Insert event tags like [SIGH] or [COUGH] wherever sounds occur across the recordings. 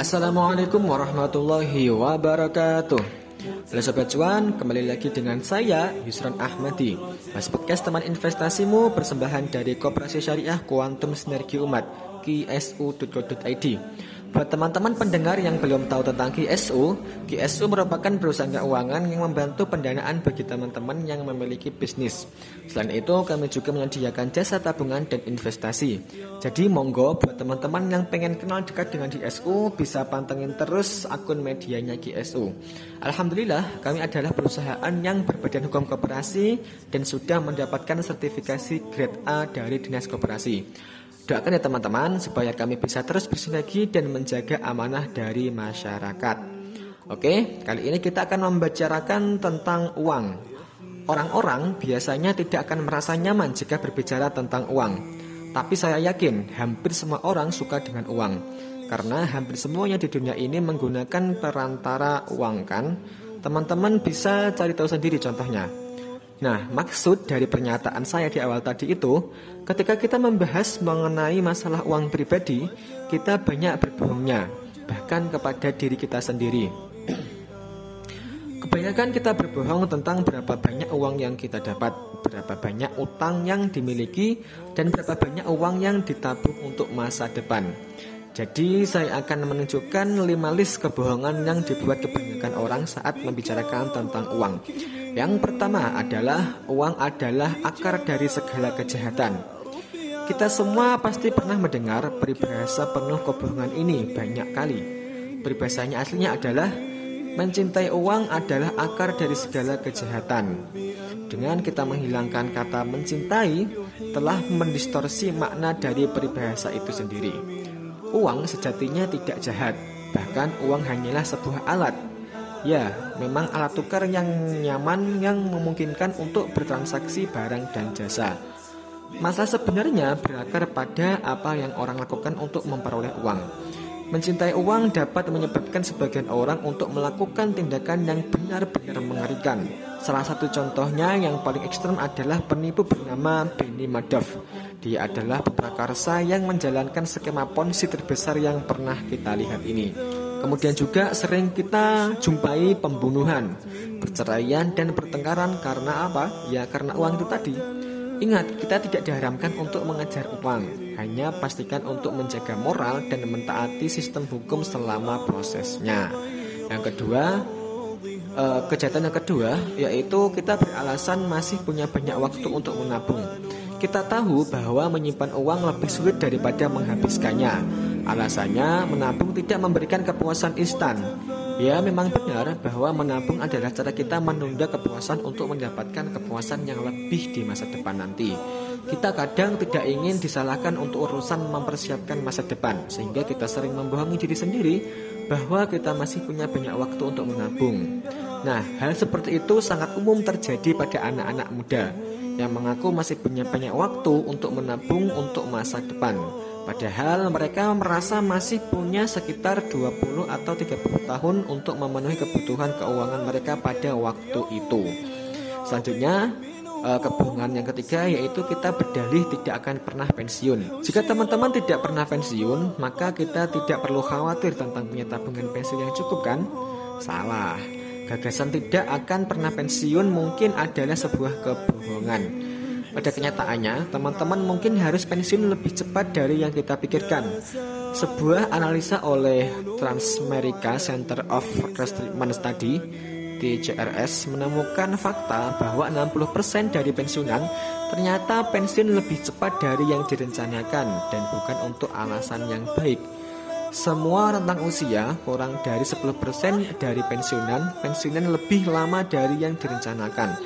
Assalamualaikum warahmatullahi wabarakatuh. Halo Sobat Cuan, kembali lagi dengan saya Yusron Ahmadi. Mas Podcast Teman Investasimu persembahan dari Koperasi Syariah Kuantum Sinergi Umat KSU.co.id Buat teman-teman pendengar yang belum tahu tentang GSU, GSU merupakan perusahaan keuangan yang membantu pendanaan bagi teman-teman yang memiliki bisnis. Selain itu, kami juga menyediakan jasa tabungan dan investasi. Jadi monggo buat teman-teman yang pengen kenal dekat dengan GSU bisa pantengin terus akun medianya GSU. Alhamdulillah, kami adalah perusahaan yang berbadan hukum koperasi dan sudah mendapatkan sertifikasi grade A dari Dinas Koperasi. Doakan ya teman-teman supaya kami bisa terus bersinergi dan menjaga amanah dari masyarakat. Oke, kali ini kita akan membicarakan tentang uang. Orang-orang biasanya tidak akan merasa nyaman jika berbicara tentang uang. Tapi saya yakin hampir semua orang suka dengan uang. Karena hampir semuanya di dunia ini menggunakan perantara uang kan. Teman-teman bisa cari tahu sendiri contohnya. Nah, maksud dari pernyataan saya di awal tadi itu, ketika kita membahas mengenai masalah uang pribadi, kita banyak berbohongnya, bahkan kepada diri kita sendiri. Kebanyakan kita berbohong tentang berapa banyak uang yang kita dapat, berapa banyak utang yang dimiliki, dan berapa banyak uang yang ditabung untuk masa depan. Jadi saya akan menunjukkan 5 list kebohongan yang dibuat kebanyakan orang saat membicarakan tentang uang. Yang pertama adalah uang adalah akar dari segala kejahatan. Kita semua pasti pernah mendengar peribahasa penuh kebohongan ini banyak kali. Peribahasanya aslinya adalah mencintai uang adalah akar dari segala kejahatan. Dengan kita menghilangkan kata mencintai telah mendistorsi makna dari peribahasa itu sendiri. Uang sejatinya tidak jahat, bahkan uang hanyalah sebuah alat Ya, memang alat tukar yang nyaman yang memungkinkan untuk bertransaksi barang dan jasa. Masa sebenarnya berakar pada apa yang orang lakukan untuk memperoleh uang. Mencintai uang dapat menyebabkan sebagian orang untuk melakukan tindakan yang benar-benar mengerikan. Salah satu contohnya yang paling ekstrem adalah penipu bernama Benny Madoff. Dia adalah peprakarsa yang menjalankan skema ponzi terbesar yang pernah kita lihat ini. Kemudian juga sering kita jumpai pembunuhan, perceraian dan pertengkaran karena apa? Ya karena uang itu tadi. Ingat, kita tidak diharamkan untuk mengejar uang, hanya pastikan untuk menjaga moral dan mentaati sistem hukum selama prosesnya. Yang kedua, eh, kejahatan yang kedua yaitu kita beralasan masih punya banyak waktu untuk menabung. Kita tahu bahwa menyimpan uang lebih sulit daripada menghabiskannya. Alasannya, menabung tidak memberikan kepuasan instan. Ya, memang benar bahwa menabung adalah cara kita menunda kepuasan untuk mendapatkan kepuasan yang lebih di masa depan nanti. Kita kadang tidak ingin disalahkan untuk urusan mempersiapkan masa depan, sehingga kita sering membohongi diri sendiri bahwa kita masih punya banyak waktu untuk menabung. Nah, hal seperti itu sangat umum terjadi pada anak-anak muda yang mengaku masih punya banyak waktu untuk menabung untuk masa depan. Padahal mereka merasa masih punya sekitar 20 atau 30 tahun untuk memenuhi kebutuhan keuangan mereka pada waktu itu. Selanjutnya, eh, kebohongan yang ketiga yaitu kita berdalih tidak akan pernah pensiun. Jika teman-teman tidak pernah pensiun, maka kita tidak perlu khawatir tentang punya tabungan pensiun yang cukup kan? Salah. Gagasan tidak akan pernah pensiun mungkin adalah sebuah kebohongan. Pada kenyataannya, teman-teman mungkin harus pensiun lebih cepat dari yang kita pikirkan. Sebuah analisa oleh Transamerica Center of Treatment Study TCRS menemukan fakta bahwa 60% dari pensiunan ternyata pensiun lebih cepat dari yang direncanakan dan bukan untuk alasan yang baik. Semua rentang usia kurang dari 10% dari pensiunan, pensiunan lebih lama dari yang direncanakan.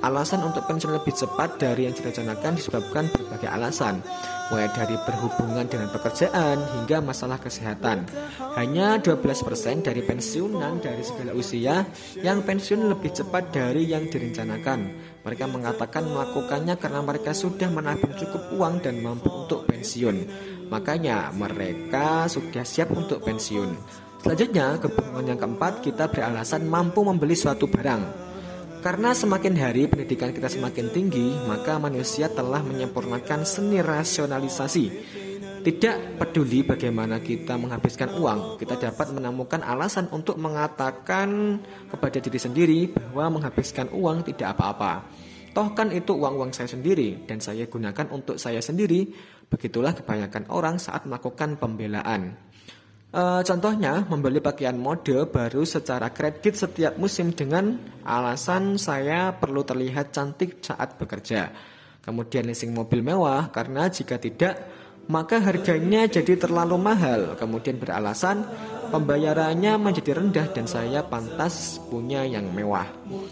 Alasan untuk pensiun lebih cepat dari yang direncanakan disebabkan berbagai alasan, mulai dari berhubungan dengan pekerjaan hingga masalah kesehatan. Hanya 12% dari pensiunan dari segala usia yang pensiun lebih cepat dari yang direncanakan. Mereka mengatakan melakukannya karena mereka sudah menabung cukup uang dan mampu untuk pensiun. Makanya mereka sudah siap untuk pensiun. Selanjutnya, kebohongan yang keempat, kita beralasan mampu membeli suatu barang. Karena semakin hari pendidikan kita semakin tinggi, maka manusia telah menyempurnakan seni rasionalisasi. Tidak peduli bagaimana kita menghabiskan uang, kita dapat menemukan alasan untuk mengatakan kepada diri sendiri bahwa menghabiskan uang tidak apa-apa. Toh kan itu uang-uang saya sendiri dan saya gunakan untuk saya sendiri. Begitulah kebanyakan orang saat melakukan pembelaan. E, contohnya membeli pakaian mode baru secara kredit setiap musim dengan alasan saya perlu terlihat cantik saat bekerja. Kemudian leasing mobil mewah karena jika tidak maka harganya jadi terlalu mahal. Kemudian beralasan pembayarannya menjadi rendah dan saya pantas punya yang mewah.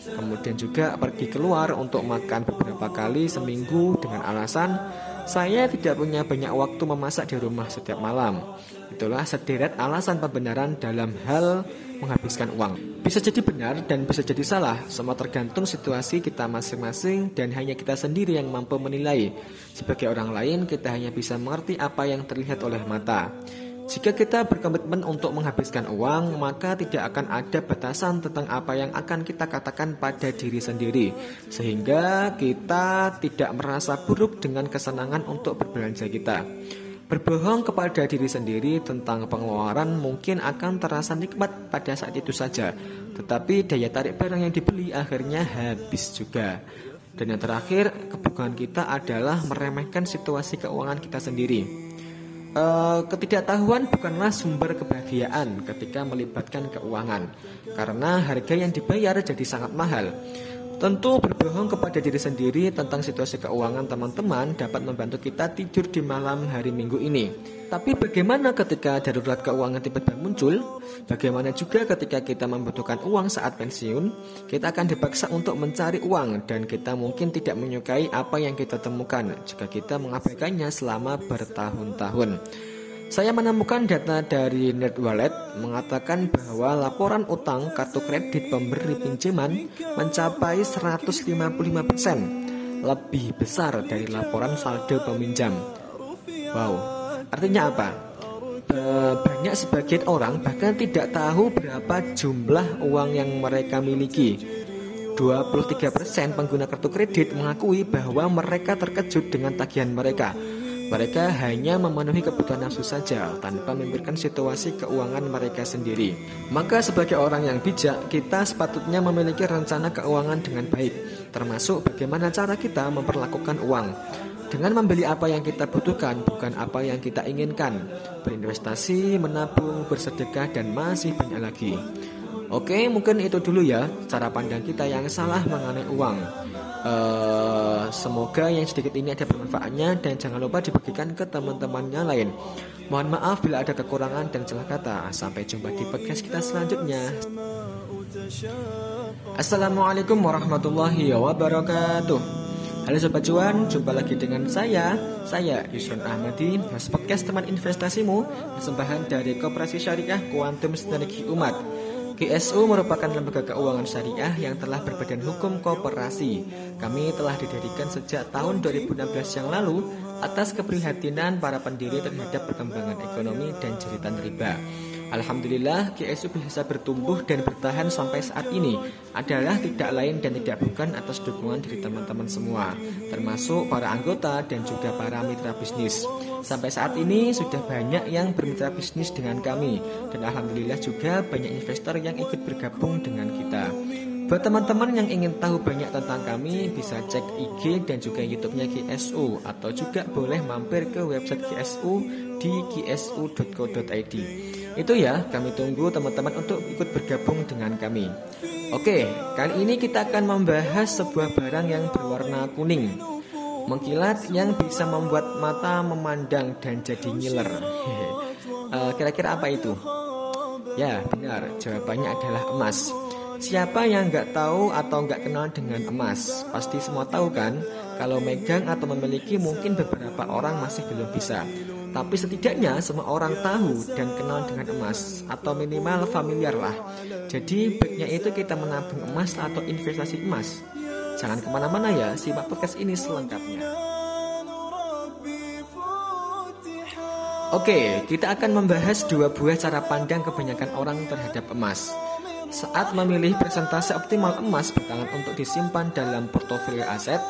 Kemudian juga pergi keluar untuk makan beberapa kali seminggu dengan alasan saya tidak punya banyak waktu memasak di rumah setiap malam. Itulah sederet alasan pembenaran dalam hal menghabiskan uang. Bisa jadi benar dan bisa jadi salah, semua tergantung situasi kita masing-masing dan hanya kita sendiri yang mampu menilai. Sebagai orang lain, kita hanya bisa mengerti apa yang terlihat oleh mata. Jika kita berkomitmen untuk menghabiskan uang, maka tidak akan ada batasan tentang apa yang akan kita katakan pada diri sendiri, sehingga kita tidak merasa buruk dengan kesenangan untuk berbelanja kita. Berbohong kepada diri sendiri tentang pengeluaran mungkin akan terasa nikmat pada saat itu saja, tetapi daya tarik barang yang dibeli akhirnya habis juga. Dan yang terakhir, kebutuhan kita adalah meremehkan situasi keuangan kita sendiri. Uh, ketidaktahuan bukanlah sumber kebahagiaan ketika melibatkan keuangan, karena harga yang dibayar jadi sangat mahal. Tentu berbohong kepada diri sendiri tentang situasi keuangan teman-teman dapat membantu kita tidur di malam hari minggu ini. Tapi bagaimana ketika darurat keuangan tiba-tiba muncul? Bagaimana juga ketika kita membutuhkan uang saat pensiun? Kita akan dipaksa untuk mencari uang dan kita mungkin tidak menyukai apa yang kita temukan jika kita mengabaikannya selama bertahun-tahun. Saya menemukan data dari NetWallet mengatakan bahwa laporan utang kartu kredit pemberi pinjaman mencapai 155% lebih besar dari laporan saldo peminjam. Wow, artinya apa? Banyak sebagian orang bahkan tidak tahu berapa jumlah uang yang mereka miliki. 23% pengguna kartu kredit mengakui bahwa mereka terkejut dengan tagihan mereka mereka hanya memenuhi kebutuhan nafsu saja tanpa memikirkan situasi keuangan mereka sendiri. Maka sebagai orang yang bijak, kita sepatutnya memiliki rencana keuangan dengan baik, termasuk bagaimana cara kita memperlakukan uang. Dengan membeli apa yang kita butuhkan, bukan apa yang kita inginkan. Berinvestasi, menabung, bersedekah, dan masih banyak lagi. Oke, mungkin itu dulu ya cara pandang kita yang salah mengenai uang. Uh, semoga yang sedikit ini ada bermanfaatnya dan jangan lupa dibagikan ke teman-temannya lain. Mohon maaf bila ada kekurangan dan salah kata. Sampai jumpa di podcast kita selanjutnya. Assalamualaikum warahmatullahi wabarakatuh. Halo Sobat Cuan, jumpa lagi dengan saya, saya Yusron Ahmadi, host podcast teman investasimu, persembahan dari Koperasi Syariah Kuantum Strategi Umat. GSU merupakan lembaga keuangan syariah yang telah berbadan hukum kooperasi. Kami telah didirikan sejak tahun 2016 yang lalu atas keprihatinan para pendiri terhadap perkembangan ekonomi dan jeritan riba. Alhamdulillah GSU bisa bertumbuh dan bertahan sampai saat ini adalah tidak lain dan tidak bukan atas dukungan dari teman-teman semua termasuk para anggota dan juga para mitra bisnis. Sampai saat ini sudah banyak yang bermitra bisnis dengan kami dan alhamdulillah juga banyak investor yang ikut bergabung dengan kita. Buat teman-teman yang ingin tahu banyak tentang kami bisa cek IG dan juga YouTube-nya GSU atau juga boleh mampir ke website GSU di gsu.co.id. Itu ya, kami tunggu teman-teman untuk ikut bergabung dengan kami. Oke, kali ini kita akan membahas sebuah barang yang berwarna kuning. Mengkilat yang bisa membuat mata memandang dan jadi ngiler. uh, [LAUGHS] kira-kira apa itu? Ya, benar. Jawabannya adalah emas. Siapa yang nggak tahu atau nggak kenal dengan emas? Pasti semua tahu kan? Kalau megang atau memiliki mungkin beberapa orang masih belum bisa. Tapi setidaknya semua orang tahu dan kenal dengan emas atau minimal familiar lah. Jadi baiknya itu kita menabung emas atau investasi emas. Jangan ke mana-mana ya, simak podcast ini selengkapnya. Oke, kita akan membahas dua buah cara pandang kebanyakan orang terhadap emas. Saat memilih presentasi optimal emas batangan untuk disimpan dalam portofolio aset,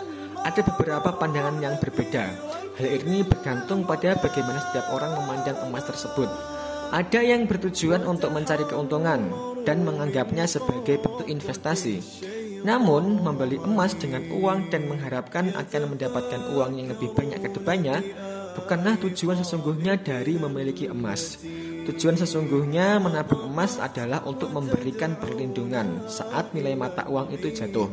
ada beberapa pandangan yang berbeda. Hal ini bergantung pada bagaimana setiap orang memandang emas tersebut. Ada yang bertujuan untuk mencari keuntungan dan menganggapnya sebagai bentuk investasi. Namun, membeli emas dengan uang dan mengharapkan akan mendapatkan uang yang lebih banyak ke depannya bukanlah tujuan sesungguhnya dari memiliki emas. Tujuan sesungguhnya menabung emas adalah untuk memberikan perlindungan saat nilai mata uang itu jatuh,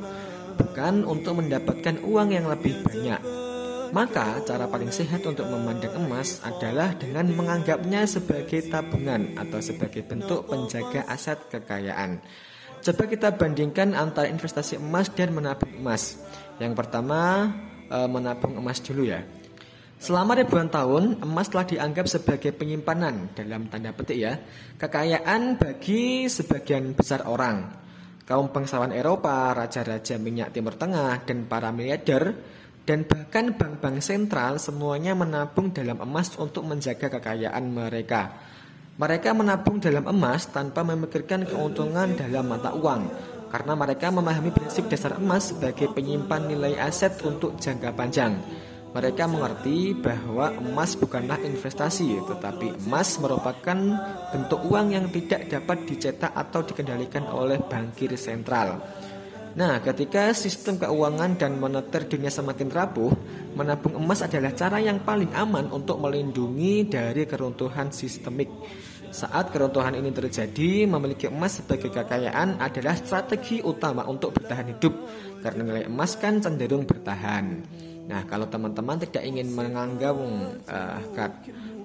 bukan untuk mendapatkan uang yang lebih banyak. Maka, cara paling sehat untuk memandang emas adalah dengan menganggapnya sebagai tabungan atau sebagai bentuk penjaga aset kekayaan. Coba kita bandingkan antara investasi emas dan menabung emas. Yang pertama, eh, menabung emas dulu ya. Selama ribuan tahun, emas telah dianggap sebagai penyimpanan dalam tanda petik ya, kekayaan bagi sebagian besar orang. Kaum bangsawan Eropa, raja-raja minyak Timur Tengah, dan para miliarder, dan bahkan bank-bank sentral semuanya menabung dalam emas untuk menjaga kekayaan mereka. Mereka menabung dalam emas tanpa memikirkan keuntungan dalam mata uang, karena mereka memahami prinsip dasar emas sebagai penyimpan nilai aset untuk jangka panjang. Mereka mengerti bahwa emas bukanlah investasi, tetapi emas merupakan bentuk uang yang tidak dapat dicetak atau dikendalikan oleh bankir sentral. Nah, ketika sistem keuangan dan moneter dunia semakin rapuh, menabung emas adalah cara yang paling aman untuk melindungi dari keruntuhan sistemik. Saat keruntuhan ini terjadi, memiliki emas sebagai kekayaan adalah strategi utama untuk bertahan hidup, karena nilai emas kan cenderung bertahan. Nah, kalau teman-teman tidak ingin menganggap uh,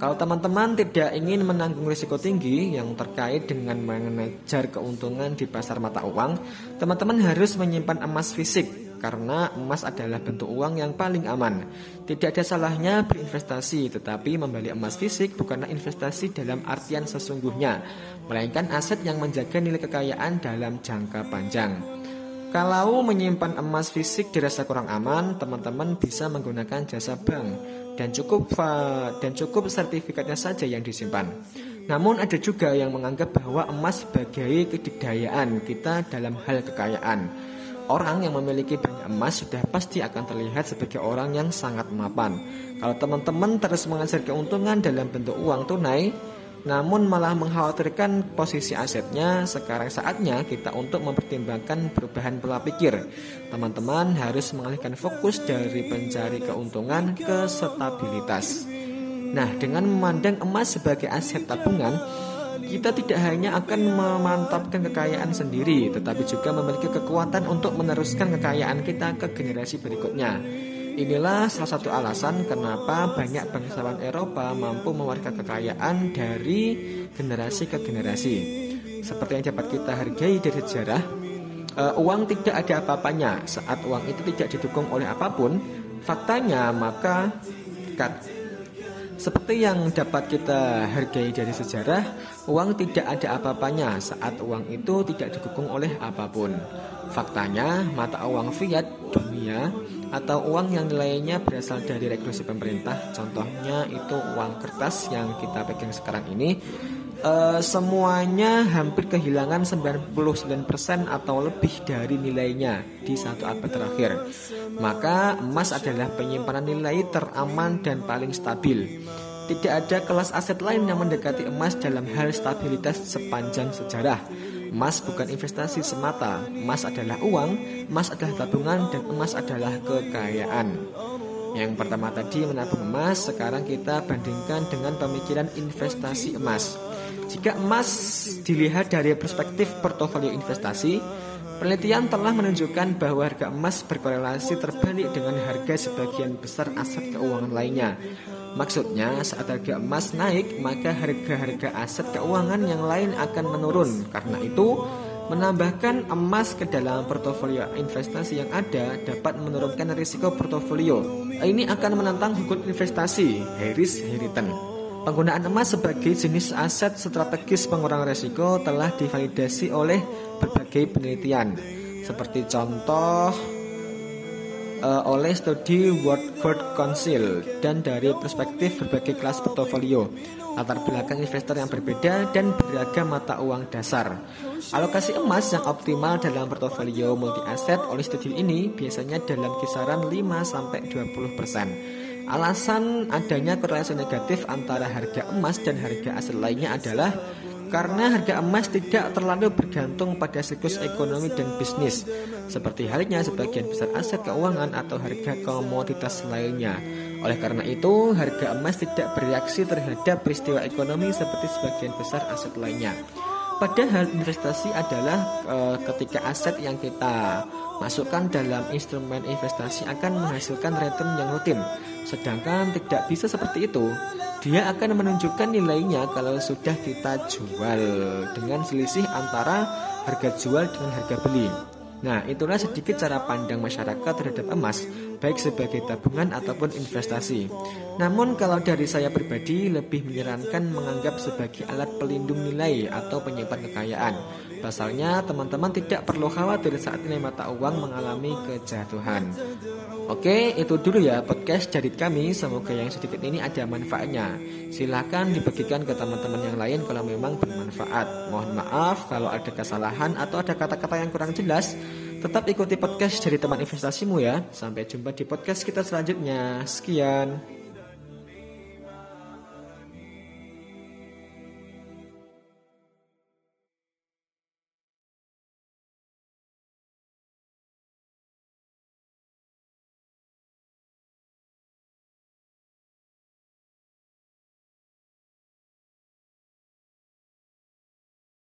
kalau teman-teman tidak ingin menanggung risiko tinggi yang terkait dengan mengejar keuntungan di pasar mata uang, teman-teman harus menyimpan emas fisik karena emas adalah bentuk uang yang paling aman. Tidak ada salahnya berinvestasi, tetapi membeli emas fisik bukanlah investasi dalam artian sesungguhnya, melainkan aset yang menjaga nilai kekayaan dalam jangka panjang. Kalau menyimpan emas fisik dirasa kurang aman, teman-teman bisa menggunakan jasa bank dan cukup dan cukup sertifikatnya saja yang disimpan. Namun ada juga yang menganggap bahwa emas sebagai kedikdayaan kita dalam hal kekayaan. Orang yang memiliki banyak emas sudah pasti akan terlihat sebagai orang yang sangat mapan. Kalau teman-teman terus mengajar keuntungan dalam bentuk uang tunai, namun malah mengkhawatirkan posisi asetnya, sekarang saatnya kita untuk mempertimbangkan perubahan pola pikir. Teman-teman harus mengalihkan fokus dari pencari keuntungan ke stabilitas. Nah, dengan memandang emas sebagai aset tabungan, kita tidak hanya akan memantapkan kekayaan sendiri, tetapi juga memiliki kekuatan untuk meneruskan kekayaan kita ke generasi berikutnya. Inilah salah satu alasan kenapa banyak bangsawan Eropa mampu mewariskan kekayaan dari generasi ke generasi. Seperti yang dapat kita hargai dari sejarah, uh, uang tidak ada apa-apanya saat uang itu tidak didukung oleh apa pun. Faktanya maka kat, seperti yang dapat kita hargai dari sejarah, uang tidak ada apa-apanya saat uang itu tidak didukung oleh apa pun. Faktanya, mata uang fiat dunia atau uang yang nilainya berasal dari regulasi pemerintah. Contohnya itu uang kertas yang kita pegang sekarang ini. Uh, semuanya hampir kehilangan 99% atau lebih dari nilainya di satu abad terakhir. Maka emas adalah penyimpanan nilai teraman dan paling stabil. Tidak ada kelas aset lain yang mendekati emas dalam hal stabilitas sepanjang sejarah Emas bukan investasi semata, emas adalah uang, emas adalah tabungan, dan emas adalah kekayaan. Yang pertama tadi menabung emas, sekarang kita bandingkan dengan pemikiran investasi emas. Jika emas dilihat dari perspektif portofolio investasi, penelitian telah menunjukkan bahwa harga emas berkorelasi terbalik dengan harga sebagian besar aset keuangan lainnya. Maksudnya saat harga emas naik maka harga-harga aset keuangan yang lain akan menurun. Karena itu menambahkan emas ke dalam portofolio investasi yang ada dapat menurunkan risiko portofolio. Ini akan menantang hukum investasi Harris Harrington. Penggunaan emas sebagai jenis aset strategis pengurangan risiko telah divalidasi oleh berbagai penelitian. Seperti contoh uh, oleh studi World Court Council dan dari perspektif berbagai kelas portofolio, latar belakang investor yang berbeda dan beragam mata uang dasar. Alokasi emas yang optimal dalam portofolio multi aset oleh studi ini biasanya dalam kisaran 5 sampai 20%. Alasan adanya korelasi negatif antara harga emas dan harga aset lainnya adalah karena harga emas tidak terlalu bergantung pada siklus ekonomi dan bisnis, seperti halnya sebagian besar aset keuangan atau harga komoditas lainnya. Oleh karena itu, harga emas tidak bereaksi terhadap peristiwa ekonomi seperti sebagian besar aset lainnya. Padahal investasi adalah e, ketika aset yang kita masukkan dalam instrumen investasi akan menghasilkan return yang rutin. Sedangkan tidak bisa seperti itu dia akan menunjukkan nilainya kalau sudah kita jual dengan selisih antara harga jual dengan harga beli. Nah, itulah sedikit cara pandang masyarakat terhadap emas, baik sebagai tabungan ataupun investasi. Namun, kalau dari saya pribadi lebih menyarankan menganggap sebagai alat pelindung nilai atau penyimpan kekayaan. Pasalnya, teman-teman tidak perlu khawatir saat nilai mata uang mengalami kejatuhan. Oke, itu dulu ya podcast dari kami. Semoga yang sedikit ini ada manfaatnya. Silahkan dibagikan ke teman-teman yang lain kalau memang bermanfaat. Mohon maaf kalau ada kesalahan atau ada kata-kata yang kurang jelas. Tetap ikuti podcast dari teman investasimu ya. Sampai jumpa di podcast kita selanjutnya. Sekian.